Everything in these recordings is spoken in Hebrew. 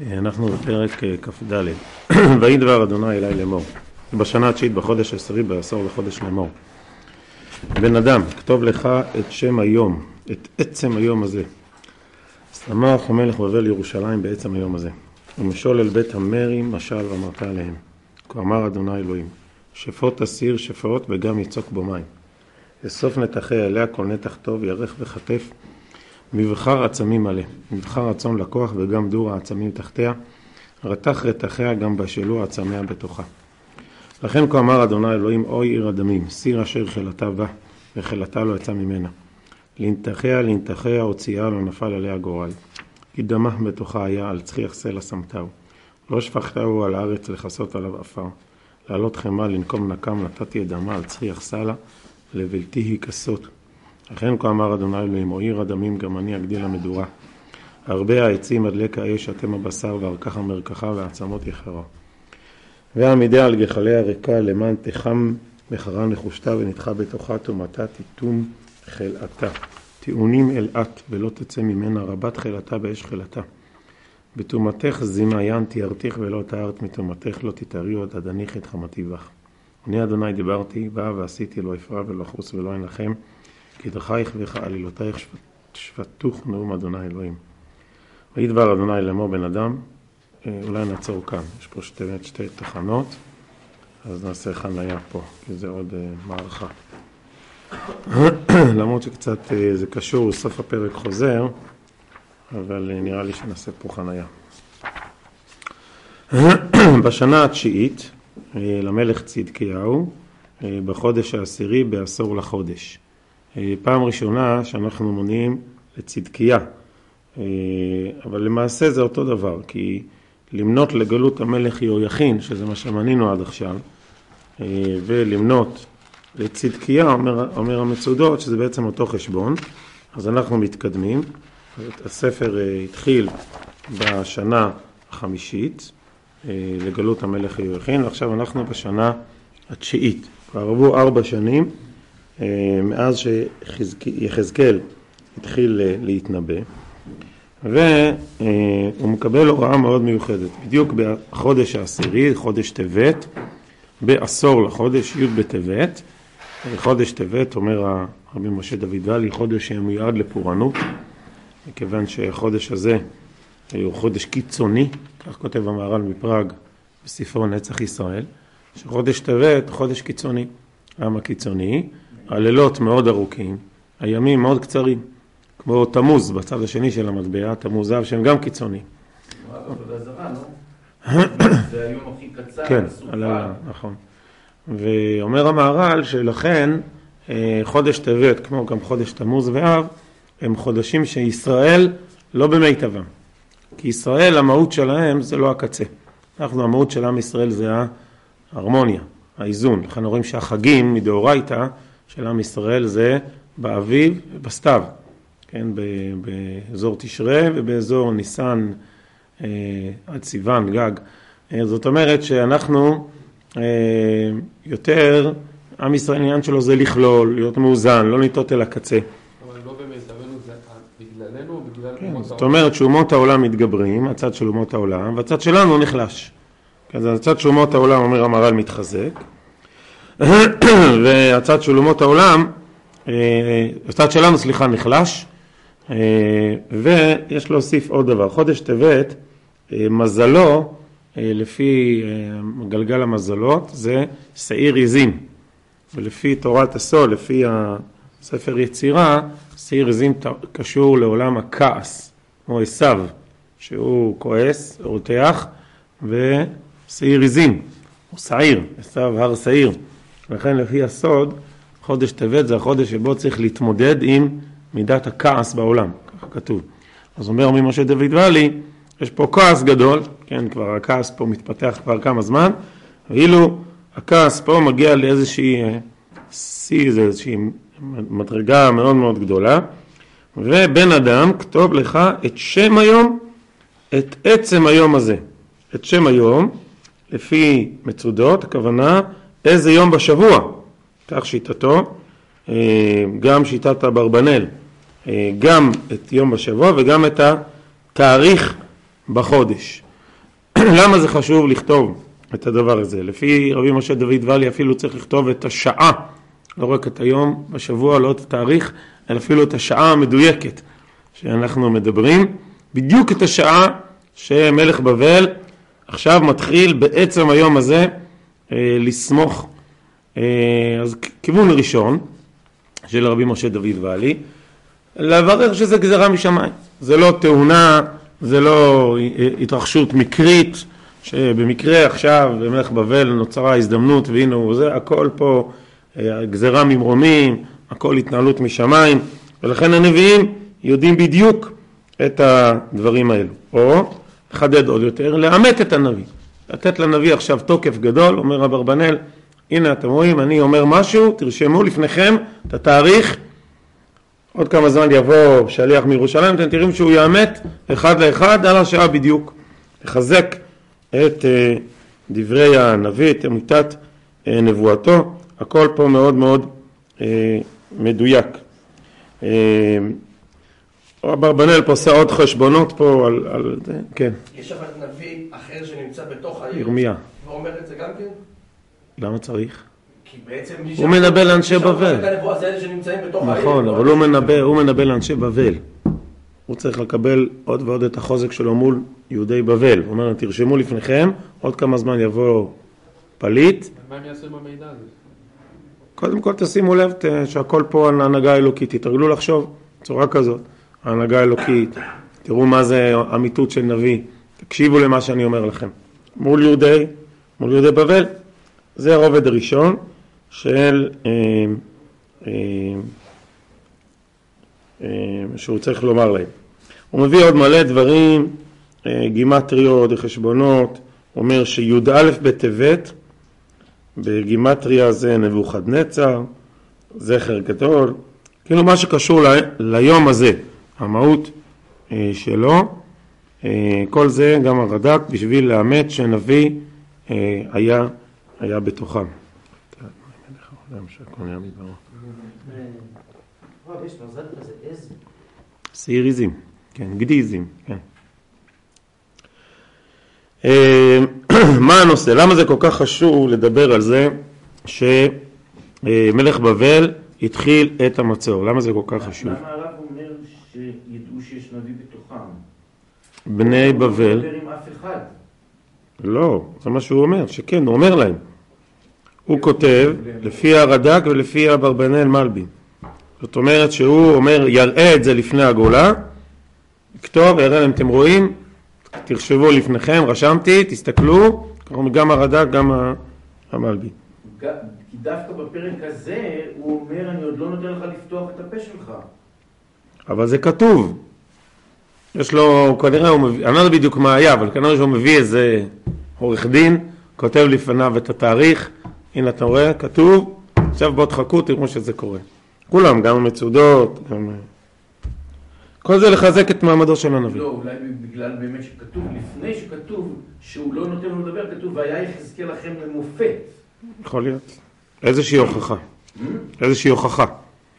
אנחנו בפרק אה, כ"ד. ויהי דבר אדוני אלי לאמור. בשנה התשיעית בחודש העשירי בעשור לחודש לאמור. בן אדם, כתוב לך את שם היום, את עצם היום הזה. שמח המלך בבל ירושלים בעצם היום הזה. ומשול אל בית המרי משל ואמרת עליהם. כה אמר אדוני אלוהים, שפוט אסיר שפעות וגם יצוק בו מים. אסוף נתחי עליה כל נתח טוב ירך וחטף מבחר עצמים מלא, מבחר הצאן לקוח וגם דור העצמים תחתיה, רתח רתחיה גם בשלו עצמיה בתוכה. לכן כה אמר אדוני אלוהים אוי עיר הדמים, סיר אשר חילתה בה, וחילתה לא יצא ממנה. לנתחיה לנתחיה הוציאה לא נפל עליה גורל. כי דמה בתוכה היה על צחיח סלע שמתהו. לא שפכתהו על הארץ לכסות עליו עפר. לעלות חמה לנקום נקם נתתי את דמה על צחיח סלע לבלתי היא כסות. לכן כה אמר אדוני אלוהים, עיר הדמים גם אני אגדיל המדורה. הרבה העצים הדלק האש אתם הבשר וארכך המרקחה ועצמות יחרה. ועמידה על גחלי הריקה למען תחם מחרה נחושתה ונדחה בתוכה טומאתה תיתום חלאתה. טיעונים אל את ולא תצא ממנה רבת חלאתה באש חלאתה. בטומאתך זימה ין תיארתיך ולא תארת מטומאתך לא תתארי עוד עד אניך את חמתי בך. אני אדוני דיברתי, באה ועשיתי לא אפרע ולא אחוס ולא אנחם כי דרכייך וכעלילותייך שפטוך נאום אדוני אלוהים. ויהי דבר אדוני לאמור בן אדם, אה, אולי נעצור כאן, יש פה שתי, שתי תחנות, אז נעשה חניה פה, כי זה עוד uh, מערכה. למרות שקצת uh, זה קשור, סוף הפרק חוזר, אבל uh, נראה לי שנעשה פה חניה. בשנה התשיעית למלך צדקיהו, בחודש העשירי בעשור לחודש. אה, פעם ראשונה שאנחנו מונים לצדקיה, אה, אבל למעשה זה אותו דבר, כי למנות לגלות המלך יהויכין, שזה מה שמנינו עד עכשיו, אה, ולמנות לצדקיה, אומר, אומר המצודות, שזה בעצם אותו חשבון, אז אנחנו מתקדמים. הספר התחיל בשנה החמישית לגלות המלך יהויכין, ועכשיו אנחנו בשנה התשיעית. כבר עברו ארבע שנים מאז שיחזקאל התחיל אה, להתנבא, והוא מקבל הוראה מאוד מיוחדת. בדיוק בחודש העשירי, חודש טבת, בעשור לחודש י' בטבת, חודש טבת, אומר רבי משה דוד ואלי, חודש שמיועד לפורענות, מכיוון שהחודש הזה הוא חודש קיצוני, כך כותב המהר"ל מפראג בספרו נצח ישראל, שחודש טבת חודש קיצוני. למה קיצוני? הלילות מאוד ארוכים, הימים מאוד קצרים, כמו תמוז בצד השני של המטבע, תמוז זהב שהם גם קיצוניים. זה היום הכי קצר, כן, נכון. ואומר המהר"ל שלכן אה, חודש טבת, כמו גם חודש תמוז ואב, הם חודשים שישראל לא במיטבם. כי ישראל, המהות שלהם זה לא הקצה. אנחנו, המהות של עם ישראל זה ההרמוניה, האיזון. לכן רואים שהחגים מדאורייתא של עם ישראל זה באביב ובסתיו, כן, באזור תשרה ובאזור ניסן אה, עד סיוון, גג. אה, זאת אומרת שאנחנו אה, יותר, עם ישראל העניין שלו זה לכלול, להיות מאוזן, לא לטעות אל הקצה. אבל לא במיטבנו זה בגללנו או בגלל כן, אומות זאת אומרת שאומות העולם מתגברים, הצד של אומות העולם, והצד שלנו נחלש. אז הצד של אומות העולם, אומר המהר"ל, מתחזק. והצד של אומות העולם, אה, הצד שלנו, סליחה, נחלש, אה, ויש להוסיף עוד דבר, חודש טבת, אה, מזלו, לפי גלגל המזלות, זה שעיר עזים, ולפי תורת הסול, לפי הספר יצירה, שעיר עזים קשור לעולם הכעס, כמו עשיו, שהוא כועס, רותח, ושעיר עזים, הוא שעיר, עשיו הר שעיר. לכן לפי הסוד, חודש טבת זה החודש שבו צריך להתמודד עם מידת הכעס בעולם, ככה כתוב. אז אומר רבי משה דוד ואלי, יש פה כעס גדול, כן, כבר הכעס פה מתפתח כבר כמה זמן, ואילו הכעס פה מגיע לאיזושהי אה, שיא, זה איזושהי מדרגה מאוד מאוד גדולה, ובן אדם, כתוב לך את שם היום, את עצם היום הזה. את שם היום, לפי מצודות, הכוונה איזה יום בשבוע, כך שיטתו, אה, גם שיטת אברבנאל, אה, גם את יום בשבוע וגם את התאריך בחודש. למה זה חשוב לכתוב את הדבר הזה? לפי רבי משה דוד ואלי אפילו צריך לכתוב את השעה, לא רק את היום בשבוע, לא את התאריך, אלא אפילו את השעה המדויקת שאנחנו מדברים, בדיוק את השעה שמלך בבל עכשיו מתחיל בעצם היום הזה לסמוך. אה, אז כיוון ראשון של רבי משה דוד ואלי, לברר שזה גזרה משמיים. זה לא תאונה, זה לא התרחשות מקרית, שבמקרה עכשיו במלך בבל נוצרה הזדמנות והנה הוא זה, הכל פה אה, גזרה ממרומים, הכל התנהלות משמיים, ולכן הנביאים יודעים בדיוק את הדברים האלו. או, לחדד עוד יותר, לאמת את הנביא. לתת לנביא עכשיו תוקף גדול, אומר אברבנאל, הנה אתם רואים, אני אומר משהו, תרשמו לפניכם את התאריך, עוד כמה זמן יבוא שליח מירושלים, אתם תראים שהוא יאמת אחד לאחד על השעה בדיוק. לחזק את uh, דברי הנביא, את אמיתת uh, נבואתו, הכל פה מאוד מאוד uh, מדויק. אברבנאל פה עושה עוד חשבונות פה על, על זה, כן. יש אבל נביא אחר שנמצא בתוך העיר. ירמיה. ואומר את זה גם כן? למה צריך? כי בעצם מי הוא מנבא לאנשי בבל. נכון, אבל הוא מנבא, הוא מנבא לאנשי בבל. הוא צריך לקבל עוד ועוד את החוזק שלו מול יהודי בבל. הוא אומר תרשמו לפניכם, עוד כמה זמן יבוא פליט. מה הם יעשו עם המידע הזה? קודם כל תשימו לב שהכל פה על ההנהגה האלוקית. תתרגלו לחשוב בצורה כזאת. ההנהגה האלוקית, תראו מה זה אמיתות של נביא. תקשיבו למה שאני אומר לכם. מול יהודי, מול יהודי בבל. זה הרובד הראשון של... אה, אה, אה, שהוא צריך לומר להם. הוא מביא עוד מלא דברים, אה, גימטריות וחשבונות, הוא אומר שי"א בטבת, בגימטריה זה נבוכדנצר, זכר גדול, כאילו מה שקשור ל- ליום הזה, המהות אה, שלו, אה, כל זה גם הרד"ק בשביל לאמת שנביא אה, היה, היה בתוכם. עז? שעיריזים, כן, גדיזים, כן. אה, מה הנושא? למה זה כל כך חשוב לדבר על זה שמלך בבל התחיל את המצור? למה זה כל כך חשוב? למה הרב שידעו שיש נביא בתוכם? בני לא בבל, מדבר עם אף אחד. לא, זה מה שהוא אומר, שכן, הוא אומר להם. הוא כותב לפי הרד"ק ולפי אברבנאל מלבי. זאת אומרת שהוא אומר, יראה את זה לפני הגולה, יכתוב, יראה להם, אתם רואים, תרשבו לפניכם, רשמתי, תסתכלו, גם הרד"ק, גם ה- המלבי. ג- כי דווקא בפרק הזה הוא אומר, אני עוד לא נותן לך לפתוח את הפה שלך. אבל זה כתוב. יש לו, כנראה הוא מביא, אני לא יודע בדיוק מה היה, אבל כנראה שהוא מביא איזה עורך דין, כותב לפניו את התאריך, הנה אתה רואה, כתוב, עכשיו בואו תחכו, תראו שזה קורה. כולם, גם המצודות, גם... כל זה לחזק את מעמדו של הנביא. לא, אולי בגלל באמת שכתוב, לפני שכתוב שהוא לא נותן לו לדבר, כתוב, והיה יחזקאל לכם למופת. יכול להיות. איזושהי הוכחה. איזושהי הוכחה.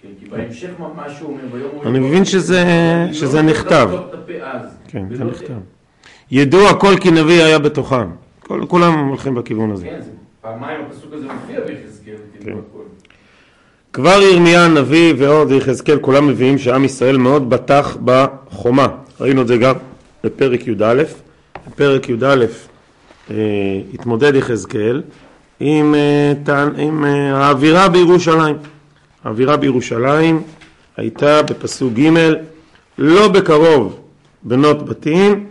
כן, כי בהמשך ממש הוא אומר, ביום הוא... אני מבין שזה- לא נכתב. כן, זה ולא- נכתב. ידעו הכל כי נביא היה בתוכם. כל- כולם הולכים בכיוון הזה. כן, פעמיים הפסוק הזה מופיע ביחזקאל, כן. תראו הכל. כבר ירמיה הנביא ועוד יחזקאל כולם מביאים שעם ישראל מאוד בטח בחומה. ראינו את זה גם בפרק י"א. בפרק י"א אה, התמודד יחזקאל עם, אה, עם אה, האווירה בירושלים. האווירה בירושלים הייתה בפסוק ג' לא בקרוב בנות בתים,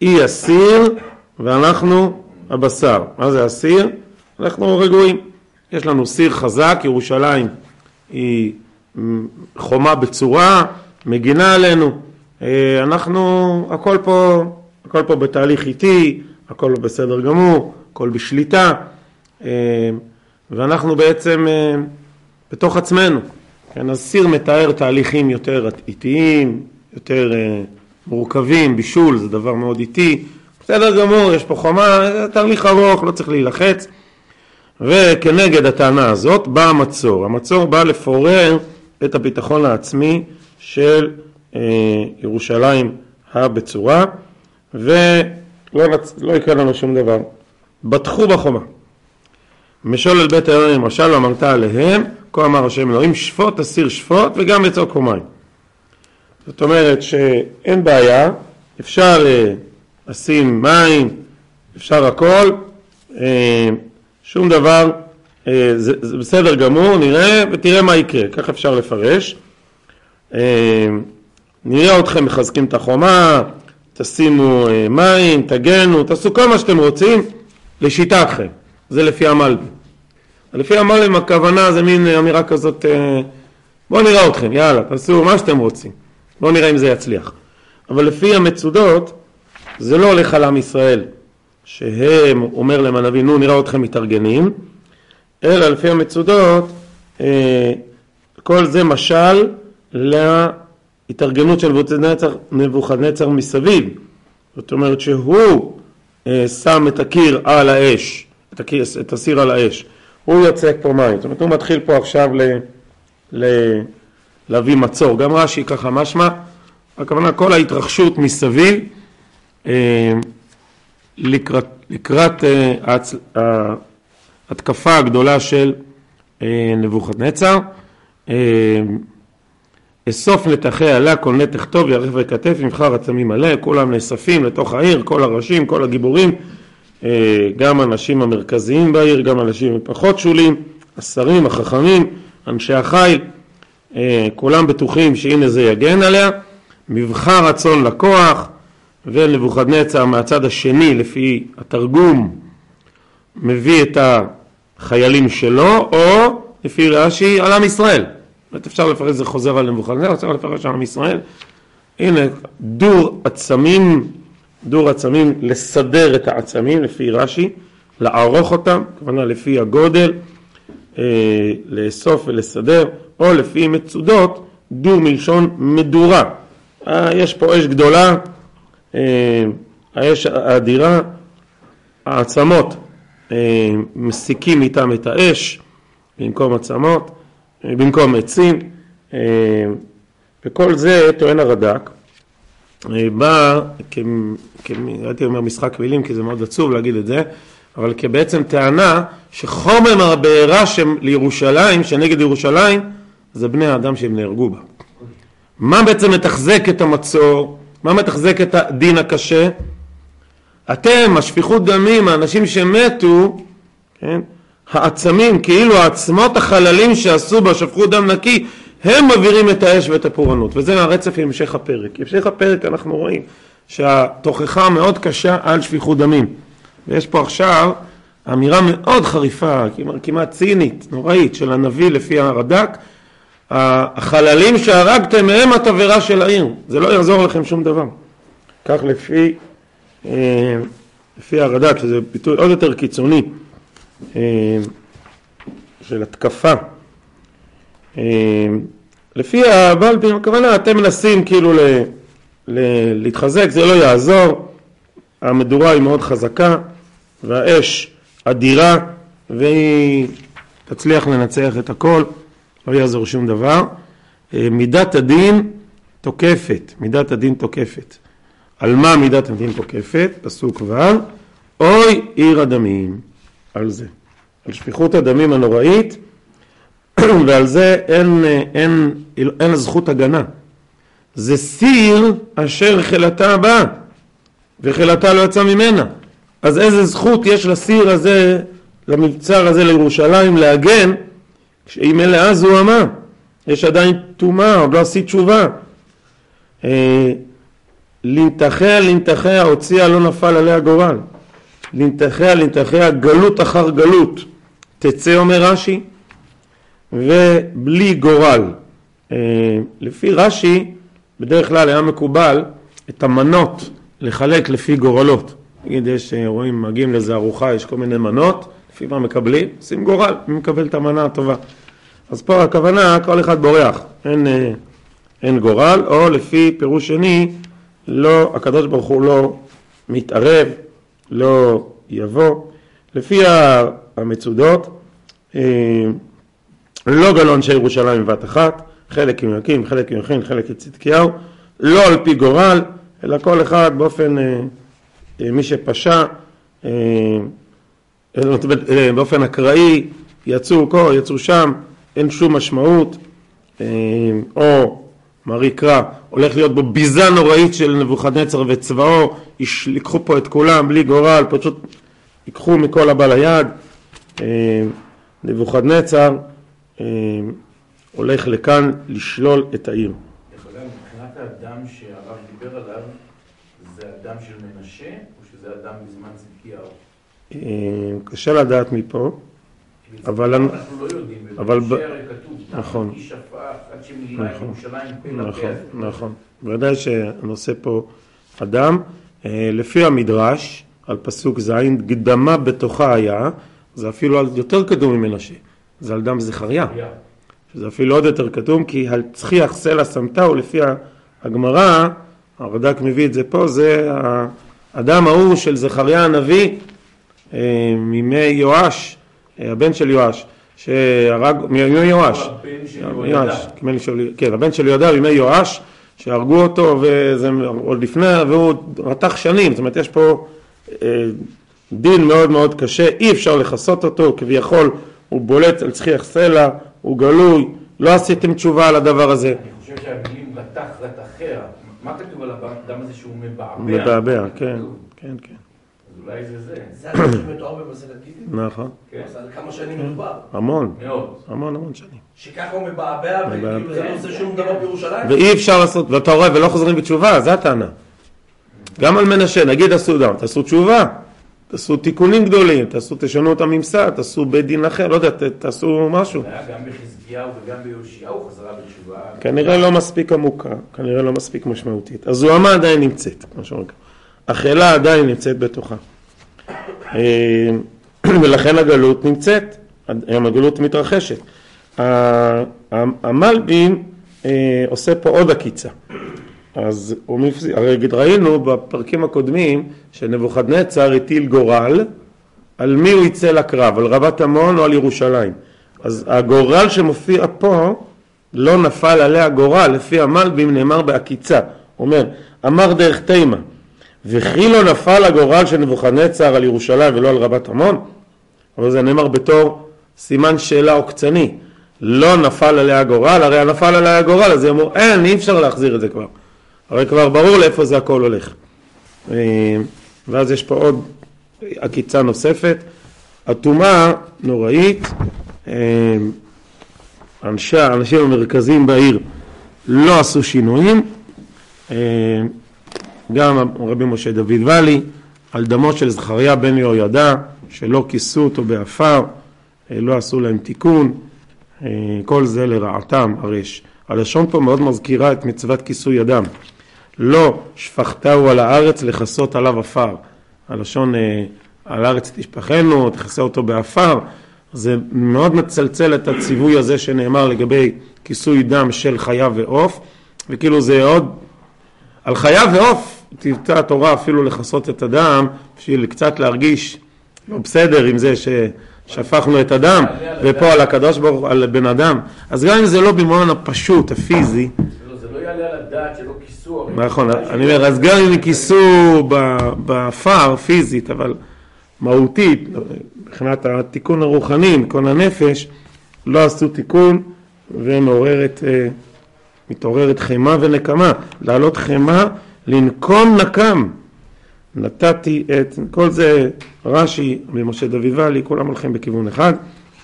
היא הסיר ואנחנו הבשר. מה זה הסיר? אנחנו רגועים. יש לנו סיר חזק, ירושלים היא חומה בצורה, מגינה עלינו. אה, אנחנו, הכל פה, הכל פה בתהליך איטי, הכל בסדר גמור, הכל בשליטה, אה, ואנחנו בעצם אה, בתוך עצמנו. כן, אז סיר מתאר תהליכים יותר איטיים, יותר אה, מורכבים, בישול זה דבר מאוד איטי, בסדר גמור, יש פה חומה, זה תהליך ארוך, לא צריך להילחץ. וכנגד הטענה הזאת בא המצור. המצור בא לפורר את הביטחון העצמי של אה, ירושלים הבצורה, לא, נצ... לא יקרה לנו שום דבר. בטחו בחומה. משול אל בית האלוהים, משל ואמרת עליהם, כה אמר השם אלוהים, שפוט אסיר שפוט וגם יצוק מים. זאת אומרת שאין בעיה, אפשר אה, לשים מים, אפשר הכל, אה, שום דבר, אה, זה, זה בסדר גמור, נראה ותראה מה יקרה, ככה אפשר לפרש. אה, נראה אתכם מחזקים את החומה, תשימו מים, תגנו, תעשו כל מה שאתם רוצים לשיטתכם, זה לפי המלבי. לפי המלבים הכוונה זה מין אמירה כזאת, אה, בואו נראה אתכם, יאללה, תעשו מה שאתם רוצים, בואו נראה אם זה יצליח. אבל לפי המצודות, זה לא הולך על עם ישראל, שהם, אומר להם הנביא, נו נראה אתכם מתארגנים, אלא לפי המצודות, אה, כל זה משל להתארגנות של נבוכדנצר, מסביב. זאת אומרת שהוא אה, שם את הקיר על האש, את הסיר על האש. הוא יוצק פה מים, זאת אומרת הוא מתחיל פה עכשיו ל, ל, להביא מצור, גם רש"י ככה משמע, הכוונה כל ההתרחשות מסביב אה, לקראת, לקראת אה, ההצ... ההתקפה הגדולה של אה, נבוכדנצר, אה, אסוף נתחי עלה, כל נתח טוב, ירך וכתף, יבחר עצמים מלא, כולם נאספים לתוך העיר, כל הראשים, כל הגיבורים, גם האנשים המרכזיים בעיר, גם אנשים פחות שולים, השרים, החכמים, אנשי החיל, אה, כולם בטוחים שהנה זה יגן עליה, מבחר רצון לקוח, ונבוכדנצר מהצד השני, לפי התרגום, מביא את החיילים שלו, או לפי רש"י, על עם ישראל. באמת אפשר לפרש זה חוזר על נבוכדנצר, אפשר לפרש על עם ישראל. הנה, דור עצמים, דור עצמים, לסדר את העצמים לפי רש"י, לערוך אותם, כוונה לפי הגודל, אה, לאסוף ולסדר, או לפי מצודות, דור מלשון מדורה. אה, יש פה אש גדולה, אה, האש האדירה, העצמות, אה, מסיקים איתם את האש במקום עצמות, אה, במקום עצים, אה, וכל זה, טוען הרד"ק, בא, הייתי אומר משחק מילים כי זה מאוד עצוב להגיד את זה, אבל כבעצם טענה שחומר הבעירה לירושלים, שנגד ירושלים, זה בני האדם שהם נהרגו בה. מה בעצם מתחזק את המצור? מה מתחזק את הדין הקשה? אתם, השפיכות דמים, האנשים שמתו, כן? העצמים, כאילו העצמות החללים שעשו בה שפכו דם נקי, הם מבעירים את האש ואת הפורענות, וזה הרצף המשך הפרק. המשך הפרק אנחנו רואים שהתוכחה מאוד קשה על שפיכות דמים. ויש פה עכשיו אמירה מאוד חריפה, כמעט צינית, נוראית, של הנביא לפי הרד"ק, החללים שהרגתם הם התבערה של העיר, זה לא יעזור לכם שום דבר. כך לפי, אה, לפי הרד"ק, שזה ביטוי עוד יותר קיצוני אה, של התקפה. אה, לפי הבלבים, הכוונה, אתם מנסים כאילו ל, ל, להתחזק, זה לא יעזור, המדורה היא מאוד חזקה והאש אדירה והיא תצליח לנצח את הכל. לא יעזור שום דבר. אה, מידת הדין תוקפת, מידת הדין תוקפת. על מה מידת הדין תוקפת? פסוק ו' אוי עיר הדמים, על זה. על שפיכות הדמים הנוראית, ועל זה אין, אין, אין, אין זכות הגנה. זה סיר אשר חילתה באה, וחילתה לא יצאה ממנה. אז איזה זכות יש לסיר הזה, למבצר הזה לירושלים להגן כשהיא מלאה זוהמה, יש עדיין טומאה, עוד לא עשית תשובה. אה, לנתחיה לנתחיה הוציאה לא נפל עליה גורל. לנתחיה לנתחיה גלות אחר גלות תצא אומר רש"י ובלי גורל. אה, לפי רש"י בדרך כלל היה מקובל את המנות לחלק לפי גורלות. נגיד יש, אה, רואים, מגיעים לאיזה ארוחה, יש כל מיני מנות, לפי מה מקבלים? עושים גורל, מי מקבל את המנה הטובה. אז פה הכוונה, כל אחד בורח, אין, אה, אין גורל, או לפי פירוש שני, לא, הקדוש ברוך הוא לא מתערב, לא יבוא. לפי המצודות, לא גלו אנשי ירושלים בבת אחת, חלק עם יקים, חלק עם יכין, חלק עם צדקיהו, לא על פי גורל, אלא כל אחד באופן אה, אה, מי שפשע אה, באופן אקראי, יצאו פה, יצאו שם, אין שום משמעות, או מרי קרא, הולך להיות בו ביזה נוראית של נבוכדנצר וצבאו, ייקחו פה את כולם בלי גורל, פשוט ייקחו מכל הבא ליד. נבוכדנצר הולך לכאן לשלול את העיר. מבחינת האדם שהרב דיבר עליו, זה אדם של מנשה, או שזה אדם בזמן צדקיהו? אה, קשה לדעת מפה, אבל אנחנו לא יודעים, אבל נכון. נכון. לפה. נכון, נכון. בוודאי שהנושא פה אדם. אה, לפי המדרש, על פסוק ז', קדמה בתוכה היה, זה אפילו יותר קדום ממנשה, זה על דם זכריה. שזה אפילו עוד יותר כתוב, כי על צחיח סלע סמטהו, לפי הגמרא, הרד"ק מביא את זה פה, זה האדם ההוא של זכריה הנביא, אה, מימי יואש, אה, הבן של יואש, שהרג, מימי יואש, יואש, כן, הבן של יהודה בימי יואש, שהרגו אותו, וזה עוד לפני, והוא רתח שנים, זאת אומרת, יש פה אה, דין מאוד מאוד קשה, אי אפשר לכסות אותו, כביכול הוא בולט על צחיח סלע, הוא גלוי, לא עשיתם תשובה על הדבר הזה, אני חושב שהמילים רתח רתחיה, מה כתוב על האדם הזה שהוא מבעבע? מבעבע, כן, כן, כן, אז אולי זה זה. זה הדבר שמתואר גיטין? נכון, כן. אז על כמה שנים מדובר? המון, מאוד. המון המון שנים. שככה הוא מבעבע, וכאילו זה לא עושה שום דבר בירושלים? ואי אפשר לעשות, ואתה רואה, ולא חוזרים בתשובה, זה הטענה. גם על מנשה, נגיד עשו דם, תעשו תשובה, תעשו תיקונים גדולים, תעשו, תשנו את הממסד, תעשו בית דין אחר, לא יודע, ת- תעשו משהו. זה היה גם בחזקיהו וגם ביאשיהו חזרה בתשובה. כנראה לא מספיק עמוקה, כנראה לא מספיק משמעותית. הזוהמה עדיין נמצאת, כמו שאומרים. החלה עדיין נמצאת בתוכה. אה, ולכן הגלות נמצאת, היום הגלות מתרחשת. ה- ה- המלבים אה, עושה פה עוד עקיצה. אז הוא מפס- הרי ראינו בפרקים הקודמים שנבוכדנצר הטיל גורל על מי הוא יצא לקרב, על רבת עמון או על ירושלים. אז הגורל שמופיע פה לא נפל עליה גורל, לפי המלבים נאמר בעקיצה. אומר, אמר דרך תימה, וכי לא נפל הגורל של נבוכדנצר על ירושלים ולא על רבת עמון? אבל זה נאמר בתור סימן שאלה עוקצני. לא נפל עליה הגורל, הרי נפל עליה הגורל, אז היא אמרו, אין, אי אפשר להחזיר את זה כבר. הרי כבר ברור לאיפה זה הכל הולך. אה, ואז יש פה עוד עקיצה נוספת. הטומאה נוראית, אה, אנשי, האנשים המרכזיים בעיר לא עשו שינויים, אה, גם רבי משה דוד ואלי, על דמו של זכריה בן יהוידע, שלא כיסו אותו באפר, אה, לא עשו להם תיקון, כל זה לרעתם הרש. הלשון פה מאוד מזכירה את מצוות כיסוי הדם. לא שפכתהו על הארץ לכסות עליו עפר. הלשון אה, על הארץ תשפכנו, תכסה אותו בעפר. זה מאוד מצלצל את הציווי הזה שנאמר לגבי כיסוי דם של חיה ועוף, וכאילו זה עוד, על חיה ועוף טיפתה התורה אפילו לכסות את הדם, בשביל קצת להרגיש לא בסדר עם זה ששפכנו את הדם, ופה על הקדוש ברוך הוא, על בן אדם. אז גם אם זה לא במובן הפשוט, הפיזי, לא, זה לא יעלה על הדעת שלא כיסו. הרי. נכון, אני אומר, אז גם אם כיסו ב- בעפר פיזית, אבל מהותית, מבחינת התיקון הרוחני, תיקון הנפש, לא עשו תיקון ומעוררת, אה, חמא ונקמה, לעלות חמא, לנקום נקם. נתתי את, כל זה רש"י ומשה דוד ואלי, כולם הולכים בכיוון אחד,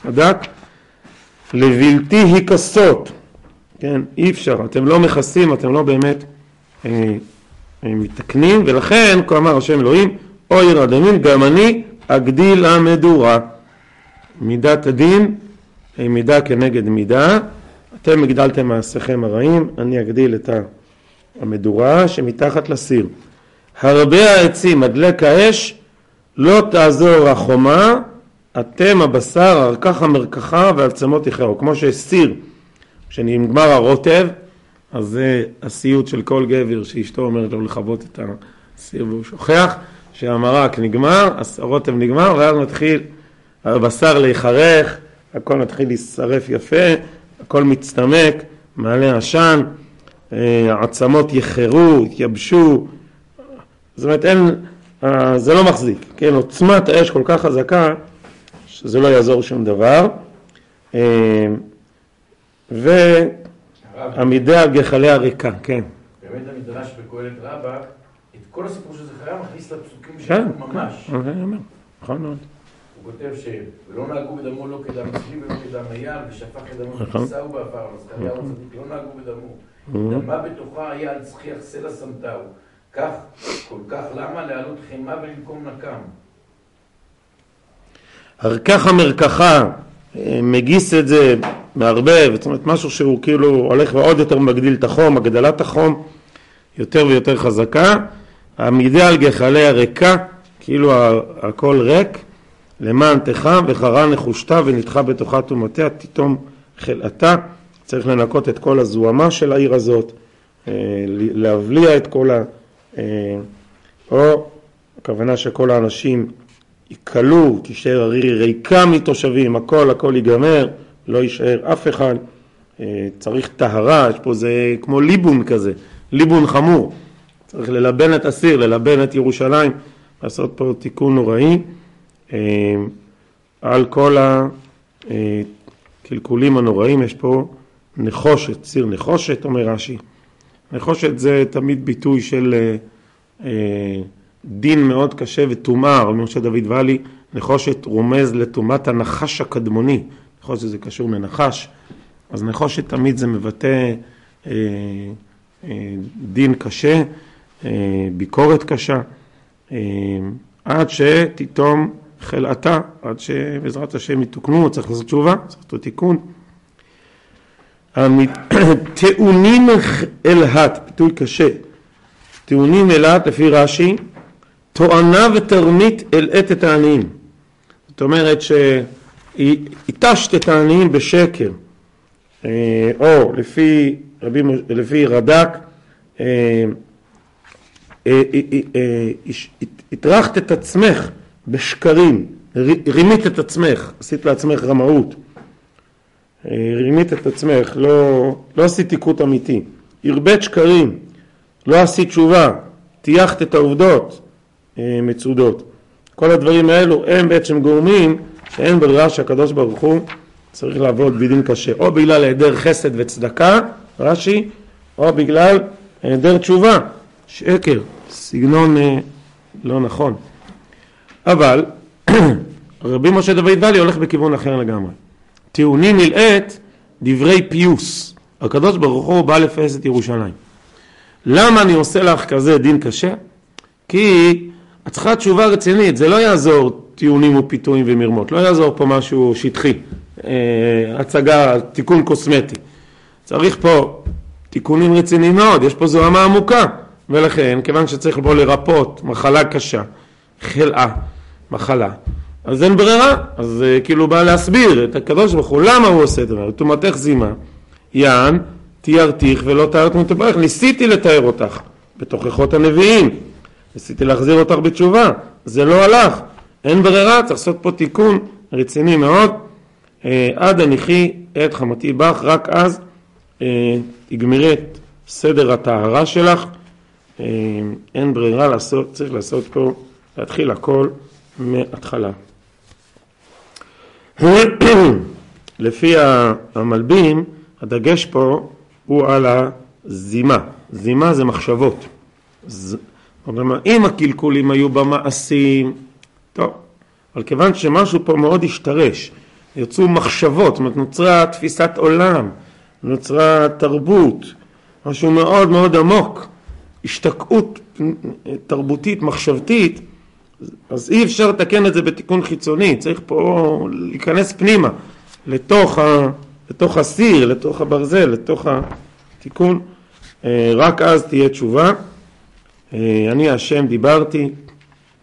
הדק, לבלתי היכסות, כן, אי אפשר, אתם לא מכסים, אתם לא באמת מתקנים, ולכן, כה אמר השם אלוהים, אוי ירא דמים, גם אני אגדיל המדורה. מידת הדין היא מידה כנגד מידה, אתם הגדלתם מעשיכם הרעים, אני אגדיל את המדורה שמתחת לסיר. הרבה העצים הדלק האש, לא תעזור החומה, אתם הבשר, ארכך המרקחה והעצמות יכרו. כמו שסיר, כשנגמר הרוטב, אז זה הסיוט של כל גבר שאשתו אומרת לו לכבות את הסיר והוא שוכח שהמרק נגמר, הרוטב נגמר, ואז מתחיל הבשר להיחרך, הכל מתחיל להישרף יפה, הכל מצטמק, מעלה עשן, אה, העצמות יחרו, יתייבשו, זאת אומרת אין, אה, זה לא מחזיק, כן, עוצמת האש כל כך חזקה שזה לא יעזור שום דבר. אה, והעמידה על גחליה ריקה, כן. באמת המדרש בקהלת רבה, את כל הסיפור של זכריה מכניס לפסוקים כן, שלנו ממש. כן, אני אומר, נכון מאוד. הוא כותב שלא נהגו בדמו לא כדם צבי ולא כדם איל, ושפך את דמו נכון. וכיסהו בעפר, אבל זכריהו הצדיק לא נהגו בדמו. Mhm. דמה בתוכה היה על צחיח סלע שמתהו. כך, כל כך למה להעלות חמה ולנקום נקם? הרקח המרקחה מגיס את זה, מערבב, זאת אומרת משהו שהוא כאילו הולך ועוד יותר מגדיל את החום, הגדלת החום יותר ויותר חזקה, העמידה על גחלי הריקה, כאילו הכל ריק, למען תחם וחרה נחושתה ונדחה בתוכה טומאתיה, תיתום חלאתה, צריך לנקות את כל הזוהמה של העיר הזאת, אה, להבליע את כל ה... אה, או הכוונה שכל האנשים יכלו, תישאר העיר ריקה מתושבים, הכל הכל ייגמר, לא יישאר אף אחד, אה, צריך טהרה, יש פה זה כמו ליבון כזה, ליבון חמור, צריך ללבן את הסיר, ללבן את ירושלים, לעשות פה תיקון נוראי. אה, על כל הקלקולים הנוראים, יש פה נחושת, סיר נחושת, אומר רש"י. נחושת זה תמיד ביטוי של אה, דין מאוד קשה וטומאה, אומר משה דוד ואלי, נחושת רומז לטומאת הנחש הקדמוני, נחושת זה קשור לנחש, אז נחושת תמיד זה מבטא אה, אה, דין קשה, אה, ביקורת קשה, אה, עד שתיתום חלאתה, עד שבעזרת השם יתוקנו, צריך לעשות תשובה, צריך לעשות תיקון. טעונים אלהת, ביטוי קשה, טעונים אלהת לפי רש"י, תואנה ותרמית אלאת את העניים. זאת אומרת שהתשת את העניים בשקר, אה, או לפי, רבי, לפי רד"ק, אה, אה, הטרחת את עצמך בשקרים, רימית את עצמך, עשית לעצמך רמאות. רימית את עצמך, לא, לא עשית תיקות אמיתי, הרבית שקרים, לא עשית תשובה, טייחת את העובדות מצודות. כל הדברים האלו הם בעצם גורמים שאין ברירה שהקדוש ברוך הוא צריך לעבוד בדין קשה, או בגלל היעדר חסד וצדקה, רש"י, או בגלל היעדר תשובה, שקר, סגנון אה, לא נכון. אבל רבי משה דוד ואלי הולך בכיוון אחר לגמרי. טיעונים נלאת דברי פיוס. הקדוש ברוך הוא בא לפייס את ירושלים. למה אני עושה לך כזה דין קשה? כי את צריכה תשובה רצינית, זה לא יעזור טיעונים ופיתויים ומרמות, לא יעזור פה משהו שטחי, אה, הצגה, תיקון קוסמטי. צריך פה תיקונים רציניים מאוד, יש פה זוהמה עמוקה, ולכן, כיוון שצריך פה לרפות מחלה קשה, חלאה, מחלה, אז אין ברירה, אז אה, כאילו בא להסביר את הקדוש ברוך הוא, למה הוא עושה את זה? טומאתך זימה, יען, תיארתיך ולא תארת מטבעך, ניסיתי לתאר אותך בתוכחות הנביאים, ניסיתי להחזיר אותך בתשובה, זה לא הלך, אין ברירה, צריך לעשות פה תיקון רציני מאוד, אה, עד הניחי את חמתי בך, רק אז אה, תגמרי את סדר הטהרה שלך, אה, אין ברירה לעשות, צריך לעשות פה, להתחיל הכל מההתחלה. לפי המלבים, הדגש פה הוא על הזימה. זימה זה מחשבות. ז... כלומר, אם הקלקולים היו במעשים, טוב, אבל כיוון שמשהו פה מאוד השתרש, יצאו מחשבות, זאת אומרת נוצרה תפיסת עולם, נוצרה תרבות, משהו מאוד מאוד עמוק, השתקעות תרבותית, מחשבתית, אז אי אפשר לתקן את זה בתיקון חיצוני, צריך פה להיכנס פנימה, לתוך, ה, לתוך הסיר, לתוך הברזל, לתוך התיקון, רק אז תהיה תשובה. אני השם דיברתי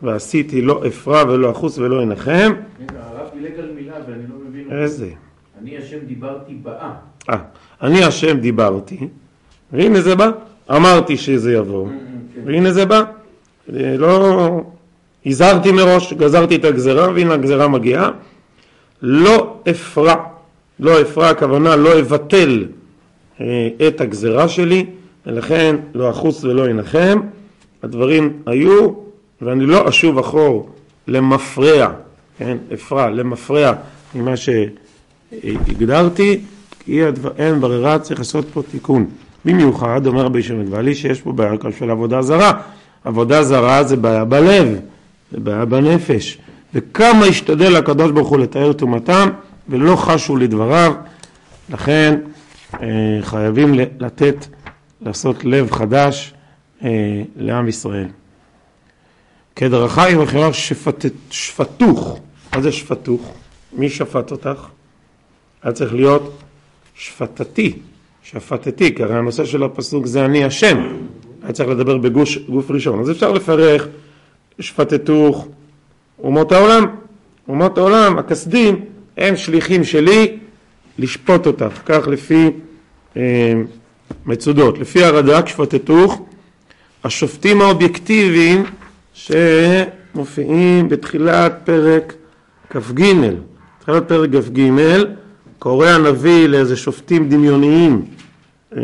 ועשיתי לא אפרע ולא אחוס ולא אנחם. הרב דילג על מילה ואני לא מבין. איזה? אני השם דיברתי באה. אה, אני השם דיברתי, והנה זה בא, אמרתי שזה יבוא, והנה זה בא. לא הזהרתי מראש, גזרתי את הגזרה, והנה הגזרה מגיעה. לא אפרע, לא אפרע הכוונה לא אבטל אה, את הגזרה שלי, ולכן לא אחוס ולא אנחם. הדברים היו, ואני לא אשוב אחור למפרע, כן, אפרע, למפרע ממה שהגדרתי, כי אין ברירה, צריך לעשות פה תיקון. במיוחד, אומר רבי שמעון גבלי, שיש פה בעיה של עבודה זרה. עבודה זרה זה בעיה בלב, זה בעיה בנפש. וכמה השתדל הקדוש ברוך הוא לתאר טומאתם, ולא חשו לדבריו, לכן אה, חייבים לתת, לעשות לב חדש אה, לעם ישראל. כדרכי וכירך שפתוך, מה זה שפתוך? מי שפט אותך? היה צריך להיות שפטתי, שפטתי, כי הרי הנושא של הפסוק זה אני השם, היה צריך לדבר בגוף ראשון, אז אפשר לפרח שפטתוך אומות העולם, אומות העולם, הכסדים, הם שליחים שלי לשפוט אותך, כך לפי אה, מצודות, לפי הרד"ק שפטתוך, השופטים האובייקטיביים שמופיעים בתחילת פרק כ"ג, תחילת פרק כ"ג, קורא הנביא לאיזה שופטים דמיוניים אה,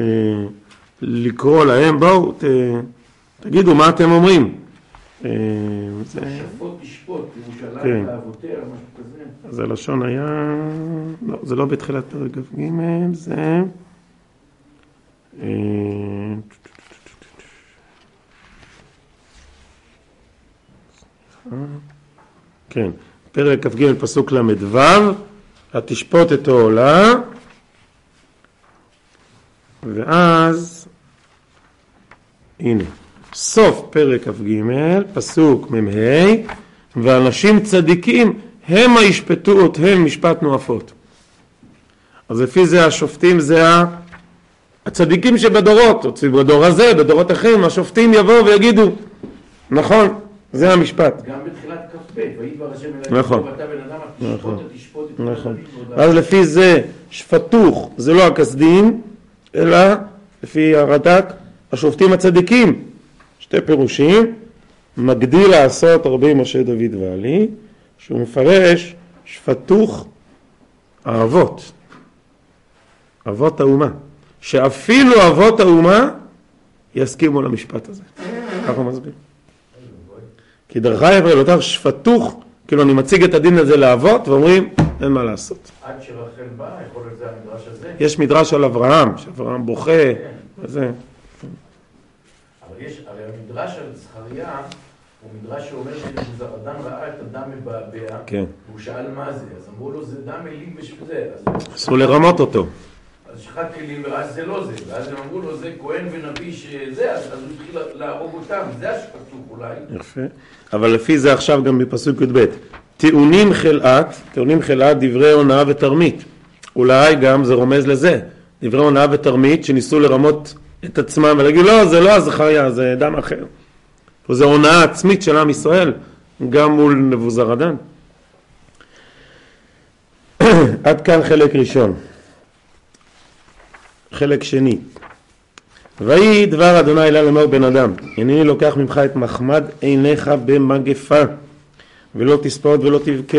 לקרוא להם, בואו ת, תגידו מה אתם אומרים. אה, שפוט תשפוט, ירושלים כן. ואבותיה, משהו כזה. זה לשון היה, לא, זה לא בתחילת פרק כ"ג, זה... אה, כן, פרק כ"ג פסוק ל"ו, התשפוט את העולה, ואז, הנה, סוף פרק כ"ג, פסוק מ"ה, ואנשים צדיקים המה ישפטו אותם משפט נואפות. אז לפי זה השופטים זה ה... הצדיקים שבדורות, בדור הזה, בדורות אחרים, השופטים יבואו ויגידו, נכון, זה המשפט. גם בתחילת כ"ב, וידבר השם אליי, נכון. ואתה בן אדם, נכון. תשפוט תשפוט את נכון. אז לפי זה שפתוך זה לא הכסדים, אלא לפי הרד"ק השופטים הצדיקים. שתי פירושים, מגדיל לעשות רבי משה דוד ואלי, שהוא מפרש שפתוך האבות, אבות האומה, שאפילו אבות האומה יסכימו למשפט הזה. ככה הוא מסביר. כי דרך אגב אותך שפתוך, כאילו אני מציג את הדין הזה לאבות ואומרים אין מה לעשות. עד שרחל באה, יכול להיות זה המדרש הזה. יש מדרש על אברהם, שאברהם בוכה, וזה. אבל יש, הרי המדרש על זכריה הוא מדרש שאומר שנבוזרדן ראה את הדם מבעבע, כן. והוא שאל מה זה, אז אמרו לו זה דם אלים וזה, אז אסור לרמות אותו. אז שחט כלים ואז זה לא זה, ואז הם אמרו לו זה כהן ונביא שזה, אז הוא התחיל להרוג אותם, זה השפטוך אולי. יפה. אבל לפי זה עכשיו גם בפסוק י"ב. טעונים חלאת, טעונים חלאת דברי הונאה ותרמית. אולי גם זה רומז לזה. דברי הונאה ותרמית שניסו לרמות את עצמם ולהגיד לא, זה לא הזכריה, זה דם אחר. וזו הונאה עצמית של עם ישראל, גם מול נבוזרדן. עד כאן חלק ראשון. חלק שני. ויהי דבר אדוני אלה לאמור בן אדם, הנני לוקח ממך את מחמד עיניך במגפה, ולא תספוד ולא תבכה,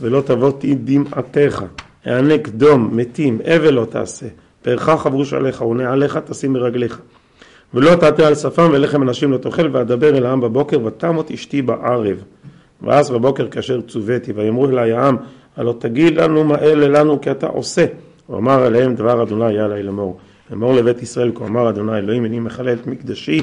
ולא תבוא דמעתך, הענק דום, מתים, אבל לא תעשה, פארך חברוש עליך, ונעליך תשים ברגליך. ולא תעטה על שפם ולחם אנשים לא תאכל, ואדבר אל העם בבוקר, ותמות אשתי בערב. ואז בבוקר כאשר צוויתי, ויאמרו אלי העם, הלא תגיד לנו מה אלה לנו כי אתה עושה. ואמר אליהם דבר אדוני עלי לאמור. אמור לבית ישראל כה אמר אדוני אלוהים אני מחלל את מקדשי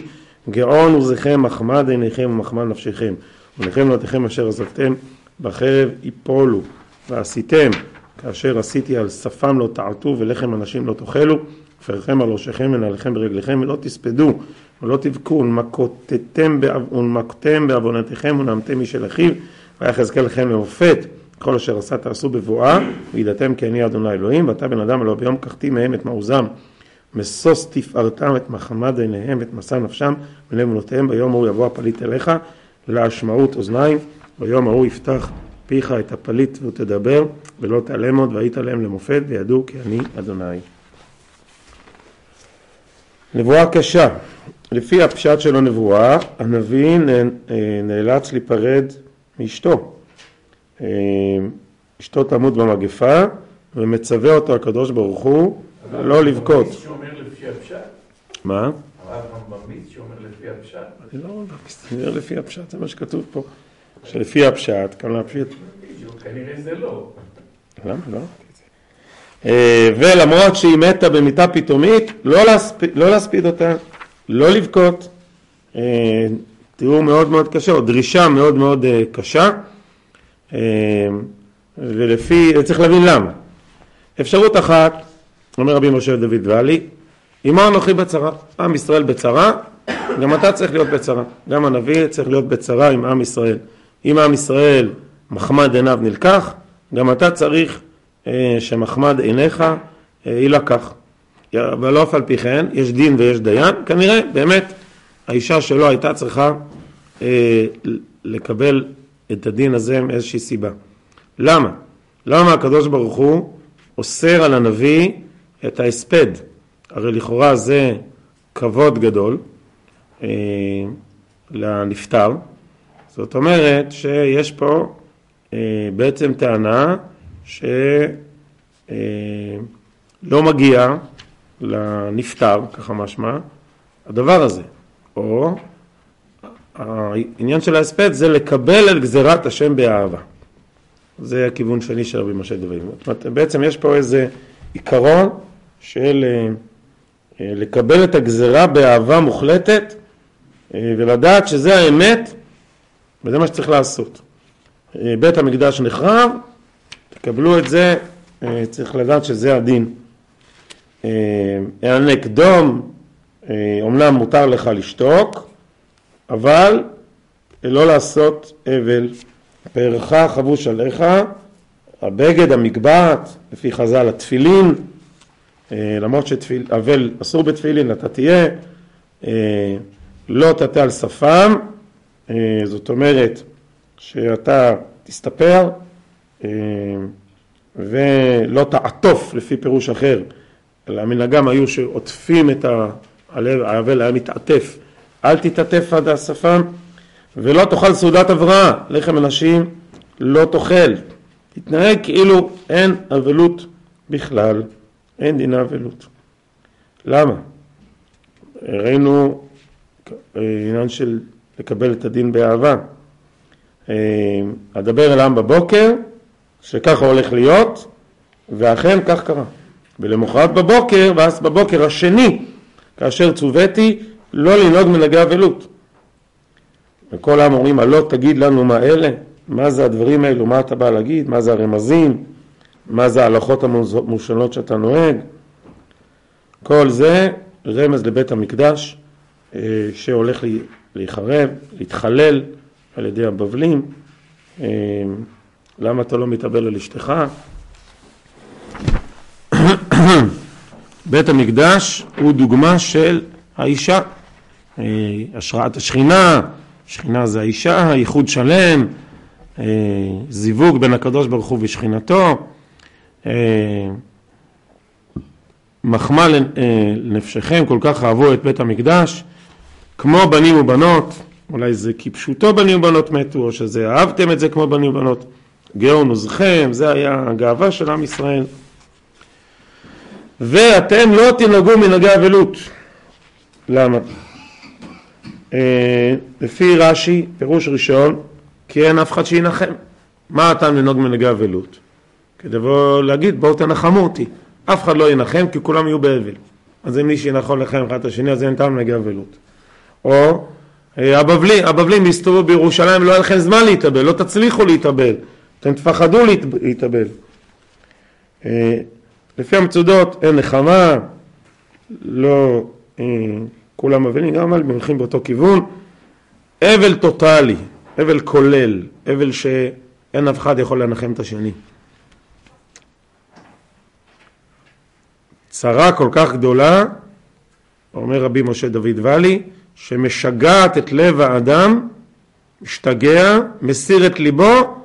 גאון עוזכם מחמד עיניכם ומחמד נפשכם ולכם נותיכם אשר עזבתם בחרב יפולו ועשיתם כאשר עשיתי על שפם לא תעטו ולחם אנשים לא תאכלו ופרחם על ראשיכם ונעליכם ברגליכם ולא תספדו ולא תבכו ונמקתם בעוונותיכם ונעמתם משל אחיו ויחזקאל לכם למופת כל אשר עשה תעשו בבואה וידעתם כי אני אדוני אלוהים ואתה בן אדם הלא ביום קחתי מהם את מעוזם. משוש תפארתם את מחמד עיניהם ואת מסע נפשם ולב אמונותיהם ביום ההוא יבוא הפליט אליך להשמעות אוזניים ביום ההוא יפתח פיך את הפליט ותדבר ולא תעלם עוד והיית להם למופת וידעו כי אני אדוני. נבואה קשה. לפי הפשט של הנבואה הנביא אה, נאלץ להיפרד מאשתו אשתו תמות במגפה ומצווה אותו הקדוש ברוך הוא לא לבכות מה? הרב ממליץ שאומר לפי הפשט. לא מסתכל לפי הפשט, זה מה שכתוב פה. שלפי הפשט, כאן הפשט. כנראה זה לא. למה לא? אה, ולמרות שהיא מתה במיטה פתאומית, לא להספיד, לא להספיד אותה, לא לבכות. אה, תיאור מאוד מאוד קשה, או דרישה מאוד מאוד אה, קשה. אה, ולפי, צריך להבין למה. אפשרות אחת, אומר רבי משה דוד ואלי, עמו אנוכי בצרה, עם ישראל בצרה, גם אתה צריך להיות בצרה, גם הנביא צריך להיות בצרה עם עם ישראל. אם עם ישראל מחמד עיניו נלקח, גם אתה צריך אה, שמחמד עיניך אה, יילקח. אבל לא אף על פי כן, יש דין ויש דיין, כנראה באמת האישה שלו הייתה צריכה אה, לקבל את הדין הזה מאיזושהי סיבה. למה? למה הקדוש ברוך הוא אוסר על הנביא את ההספד? הרי לכאורה זה כבוד גדול אה, לנפטר. זאת אומרת שיש פה אה, בעצם טענה שלא אה, מגיע לנפטר, ככה משמע, הדבר הזה. או העניין של ההספד זה לקבל את גזירת השם באהבה. זה הכיוון שני של רבי משה דוד. זאת אומרת, בעצם יש פה איזה עיקרון של אה, אה, לקבל את הגזירה באהבה מוחלטת אה, ולדעת שזה האמת וזה מה שצריך לעשות. בית המקדש נחרב, תקבלו את זה, צריך לדעת שזה הדין. הענק דום, אומנם מותר לך לשתוק, אבל לא לעשות אבל. פארך חבוש עליך, הבגד, המגבעת, לפי חז"ל התפילין, אה, למרות שאבל אסור בתפילין, אתה תהיה, אה, לא תטה על שפם, אה, זאת אומרת שאתה תסתפר ולא תעטוף לפי פירוש אחר, אלא המנהגם היו שעוטפים את האבל, היה מתעטף, אל תתעטף עד השפם ולא תאכל סעודת הבראה, לחם אנשים לא תאכל. תתנהג כאילו אין אבלות בכלל, אין דינה אבלות. למה? ראינו עניין של לקבל את הדין באהבה. אדבר אל העם בבוקר, שככה הולך להיות, ואכן כך קרה. ולמחרת בבוקר, ואז בבוקר השני, כאשר צוויתי, לא לנהוג מנהגי אבלות. וכל העם אומרים, הלא תגיד לנו מה אלה? מה זה הדברים האלו? מה אתה בא להגיד? מה זה הרמזים? מה זה ההלכות המושנות שאתה נוהג? כל זה רמז לבית המקדש אה, שהולך להיחרב, להתחלל על ידי הבבלים. אה, למה אתה לא מתאבל על אשתך? בית המקדש הוא דוגמה של האישה, השראת השכינה, שכינה זה האישה, ייחוד שלם, אה, זיווג בין הקדוש ברוך הוא ושכינתו, אה, מחמא לנפשכם, כל כך אהבו את בית המקדש, כמו בנים ובנות, אולי זה כפשוטו בנים ובנות מתו, או שזה אהבתם את זה כמו בנים ובנות, גאון עוזכם, זה היה הגאווה של עם ישראל. ואתם לא תנהגו מנהגי אבלות. למה? אה, לפי רש"י, פירוש ראשון, כי אין אף אחד שינחם. מה הטעם לנהוג מנהגי אבלות? כדי להגיד בואו תנחמו אותי. אף אחד לא ינחם כי כולם יהיו באבל. אז אם מישהו יכול לחם אחד את השני אז אין טעם לנהגי אבלות. או אה, הבבלים, הבבלים יסתובבו בירושלים, לא יהיה לכם זמן להתאבל, לא תצליחו להתאבל, אתם תפחדו להתאבל. אה, לפי המצודות אין נחמה, לא כולם מבינים, גם אבל הולכים באותו כיוון. אבל טוטאלי, אבל כולל, אבל שאין אף אחד יכול לנחם את השני. צרה כל כך גדולה, אומר רבי משה דוד ואלי, שמשגעת את לב האדם, משתגע, מסיר את ליבו,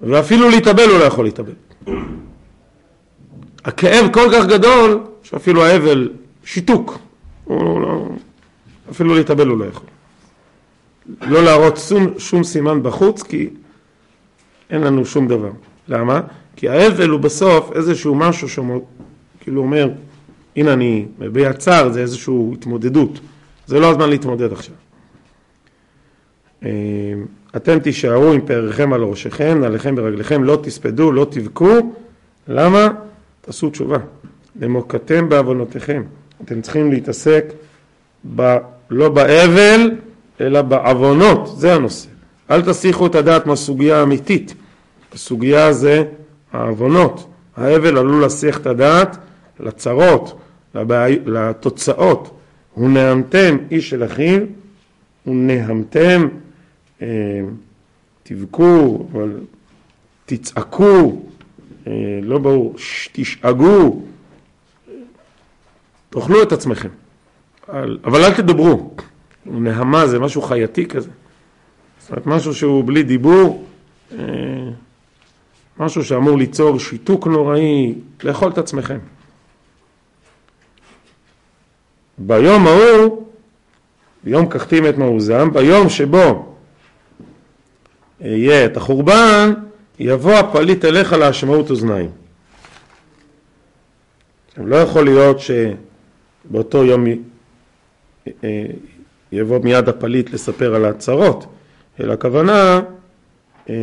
ואפילו להתאבל הוא לא יכול להתאבל. הכאב כל כך גדול, שאפילו האבל שיתוק. הוא לא, אפילו להתאבל הוא לא יכול. לא להראות שום, שום סימן בחוץ כי אין לנו שום דבר. למה? כי האבל הוא בסוף איזשהו משהו שהוא כאילו אומר הנה אני מביע צער, זה איזושהי התמודדות. זה לא הזמן להתמודד עכשיו. אה, אתם תישארו עם פאריכם על ראשיכם, נעליכם ברגליכם, לא תספדו, לא תבכו. למה? תעשו תשובה. למוקתם בעוונותיכם. אתם צריכים להתעסק ב, לא באבל, אלא בעוונות, זה הנושא. אל תסיחו את הדעת מהסוגיה האמיתית. הסוגיה זה העוונות. האבל עלול להסיח את הדעת לצרות, לבעי... לתוצאות. ונהמתם איש אל אחיו, ונהמתם, אה, תבכו, אבל תצעקו, אה, לא ברור, תשאגו, תאכלו את עצמכם, אבל אל תדברו. נהמה זה משהו חייתי כזה. זאת אומרת, משהו שהוא בלי דיבור, אה, משהו שאמור ליצור שיתוק נוראי, לאכול את עצמכם. ביום ההוא, ביום קחתים את מעוזם, ביום שבו יהיה את החורבן, יבוא הפליט אליך להשמעות אוזניים. לא יכול להיות שבאותו יום יבוא מיד הפליט לספר על ההצהרות, אלא הכוונה, אה,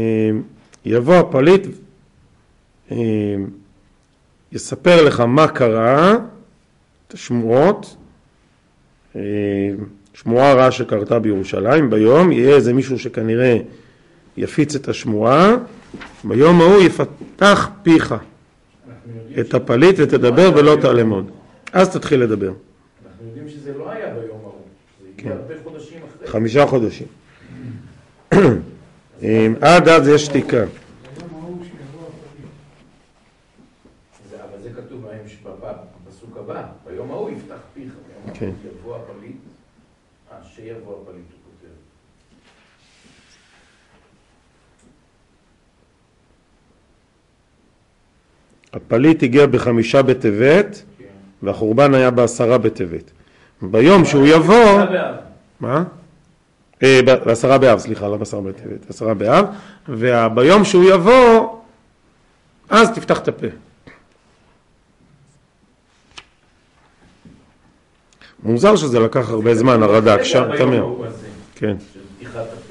יבוא הפליט, אה, יספר לך מה קרה, את השמועות, שמועה רעה שקרתה בירושלים, ביום יהיה איזה מישהו שכנראה יפיץ את השמועה, ביום ההוא יפתח פיך את הפליט ותדבר ולא תעלמוד. אז תתחיל לדבר. אנחנו יודעים שזה לא היה ביום ההוא, זה הגיע כן. הרבה חודשים אחרי. חמישה חודשים. עד אז יש שתיקה. זה- אבל זה כתוב בהם בפסוק הבא, ביום ההוא יפתח פיך, ביום כן. ההוא יבוא הפליט, אה, שיבוא הפליט, הוא כותב. הפליט הגיע בחמישה בטבת כן. והחורבן היה בעשרה בטבת. ביום שהוא יבוא... מה? אה, בעשרה באב, סליחה, לא בעשרה בטבת, עשרה באב, וביום שהוא יבוא, אז תפתח את הפה. מוזר שזה לקח הרבה זמן, הרד"ק, שם, תמר. כן. של פתיחת הפה. כן.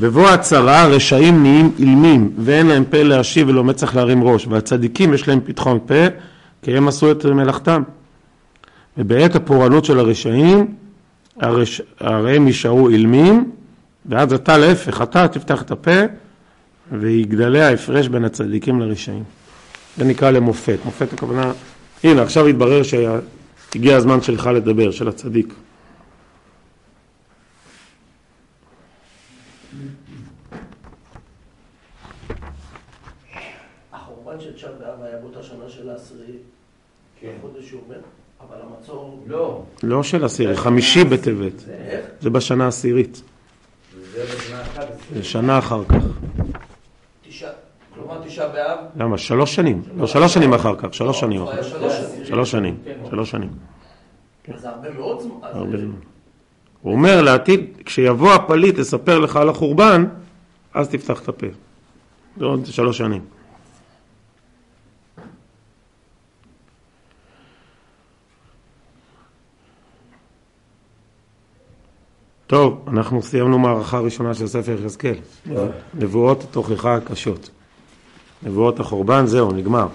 בבוא הצרה רשעים נהיים אילמים ואין להם פה להשיב ולא מצח להרים ראש והצדיקים יש להם פתחון פה כי הם עשו את מלאכתם. ובעת הפורענות של הרשעים הרש... הרי הם יישארו אילמים ואז אתה להפך, אתה תפתח את הפה ויגדלה ההפרש בין הצדיקים לרשעים. זה נקרא למופת, מופת הכוונה הנה עכשיו התברר שהגיע הזמן שלך לדבר, של הצדיק החורבן של תשעה באב היה באותה שנה של העשירי, כן. בחודש שהוא אומר, אבל המצור... לא, לא של עשירי, חמישי בטבת? לא. זה בשנה העשירית, זה בשנה אחת שנה אחר כך. כלומר תשעה באב, למה? שלוש שנים. לא, שלוש שנים אחר כך, שלוש שנים הוא אחר כך. שלוש שנים. שלוש שנים, כן. שנים. אז זה הרבה מאוד זמן. הרבה זמן. הוא אומר לעתיד, כשיבוא הפליט לספר לך על החורבן, אז תפתח את הפה. זה עוד שלוש שנים. טוב, אנחנו סיימנו מערכה ראשונה של ספר יחזקאל. נבואות תוכחה קשות. נבואות החורבן, זהו, נגמר.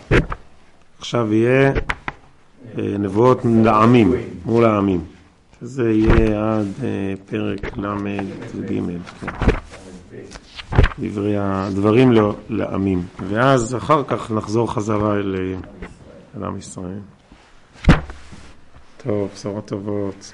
עכשיו יהיה אה, נבואות לעמים, מול העמים. שזה יהיה עד אה, פרק ל"ג, כן. דברי הדברים לא- לעמים. ואז אחר כך נחזור חזרה אל עם ישראל. טוב, בשורות טובות.